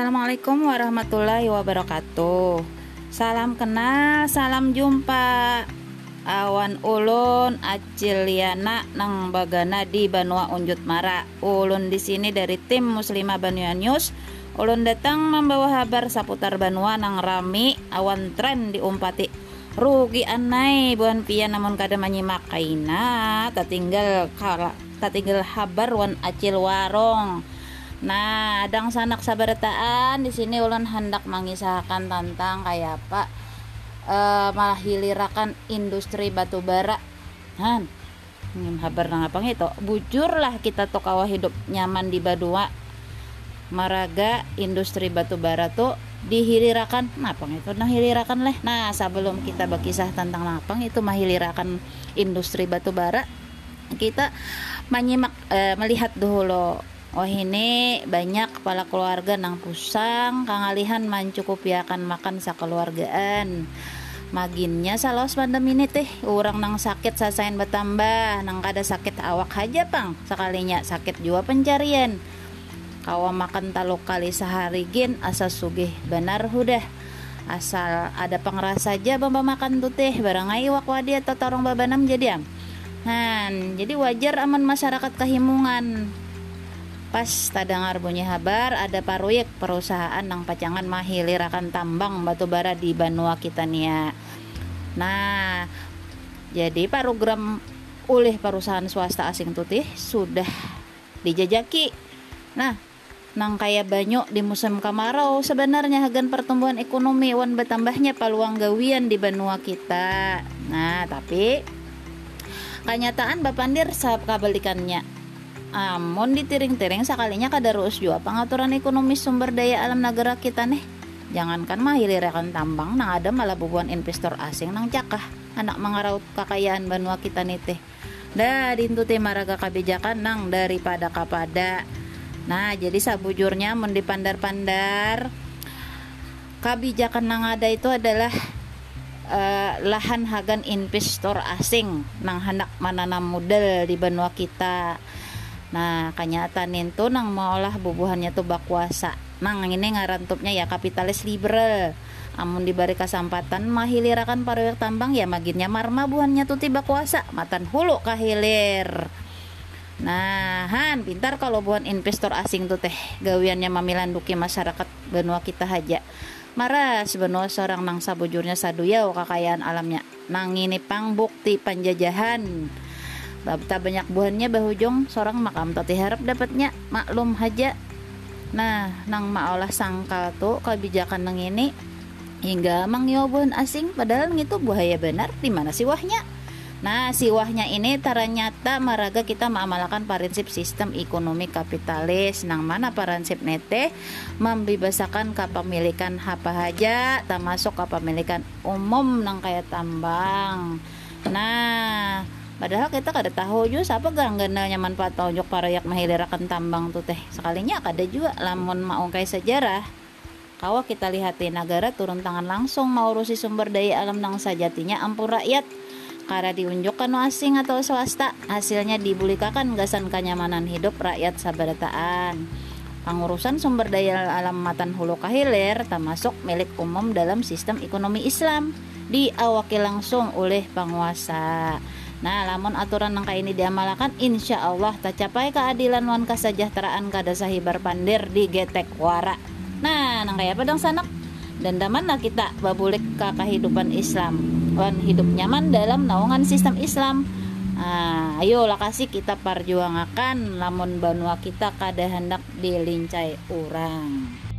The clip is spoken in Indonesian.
Assalamualaikum warahmatullahi wabarakatuh. Salam kenal, salam jumpa. Awan ulun Aciliana nang bagana di Banua Unjut Mara. Ulun di sini dari tim Muslimah Banua News. Ulun datang membawa kabar seputar Banua nang rami. Awan tren diumpati. Rugi anai buan pia namun kada menyimak kaina tak tinggal tak tinggal kabar wan acil warong Nah, adang sanak sabarataan di sini ulun hendak mengisahkan tentang kayak apa e, malah hilirakan industri batu bara. Han, ngim habar nang apa itu? Bujurlah kita tuh kawah hidup nyaman di Badua. Maraga industri batu bara tuh dihilirakan napang itu nah hilirakan leh nah sebelum kita berkisah tentang napang itu mahilirakan industri batu bara kita menyimak eh, melihat dulu Oh ini banyak kepala keluarga nang pusang. Kangalihan mancukupiakan makan sakeluargaan. Maginnya salos pandemi ini teh. Orang nang sakit sasain bertambah. Nang kada sakit awak aja pang. Sekalinya sakit jua pencarian. Kawa makan talo kali sehari gin. Asa sugih benar hudah. Asal ada pengeras saja bamba makan tuh teh. Barang iwak wadi atau tarong babanam jadi am. Han, jadi wajar aman masyarakat kehimungan pas tadangar bunyi habar ada proyek perusahaan nang pacangan mahilirakan tambang batu bara di Banua kita nia nah jadi program oleh perusahaan swasta asing tutih sudah dijajaki. Nah nang kaya banyak di musim kemarau sebenarnya hagan pertumbuhan ekonomi wan bertambahnya peluang gawian di Banua kita. Nah tapi kenyataan Bapandir sahab kabalikannya Amun ditiring-tiring sekalinya kadarus jua pengaturan ekonomi sumber daya alam negara kita nih. Jangankan mah hilirakan tambang nang ada malah bubuan investor asing nang cakah. Anak mengaraut kekayaan banua kita nih teh. Dah dintu teh maraga kebijakan nang daripada kapada. Nah jadi sabujurnya mendipandar-pandar kebijakan nang ada itu adalah uh, lahan hagan investor asing nang hendak menanam modal di benua kita Nah, kenyataan itu nang olah bubuhannya tuh bakuasa. Nang ini ngarantupnya ya kapitalis liberal. Amun diberi kesempatan mahilirakan paruyak tambang ya maginnya marma buhannya tuh tiba kuasa matan hulu kahilir. Nah, Han, pintar kalau buan investor asing tuh teh gawiannya mamilanduki masyarakat benua kita haja. Maras benua seorang nang sabujurnya saduyau kekayaan alamnya. Nang ini pang bukti penjajahan Babta banyak buahnya bahujong seorang makam tati harap dapatnya. Maklum haja. Nah nang maolah sangkal tuh kebijakan nang ini hingga buhan asing. Padahal itu buaya benar di mana sih wahnya? Nah, siwahnya ini ternyata maraga kita mengamalkan prinsip sistem ekonomi kapitalis. Nang mana prinsip nete? Membebasakan kepemilikan apa aja, termasuk kepemilikan umum nang kayak tambang. Nah, padahal kita kada tahu juga siapa gang gananya manfaat para yak mahilirakan tambang tuh teh. Sekalinya kada juga lamun mau kayak sejarah. Kawa kita lihat di negara turun tangan langsung mau urusi sumber daya alam nang sajatinya ampun rakyat. Karena diunjukkan asing atau swasta hasilnya dibulikakan gasan kenyamanan hidup rakyat sabarataan. Pengurusan sumber daya alam matan hulu kahilir termasuk milik umum dalam sistem ekonomi Islam. Diawaki langsung oleh penguasa Nah, lamun aturan nangka ini diamalkan, insya Allah tercapai keadilan wan kesejahteraan kada sahibar pandir di getek wara. Nah, nangka ya padang sanak dan damanlah kita babulik ke kehidupan Islam. Wan hidup nyaman dalam naungan sistem Islam. Nah, ayo lah kasih kita perjuangakan lamun banua kita kada hendak dilincai orang.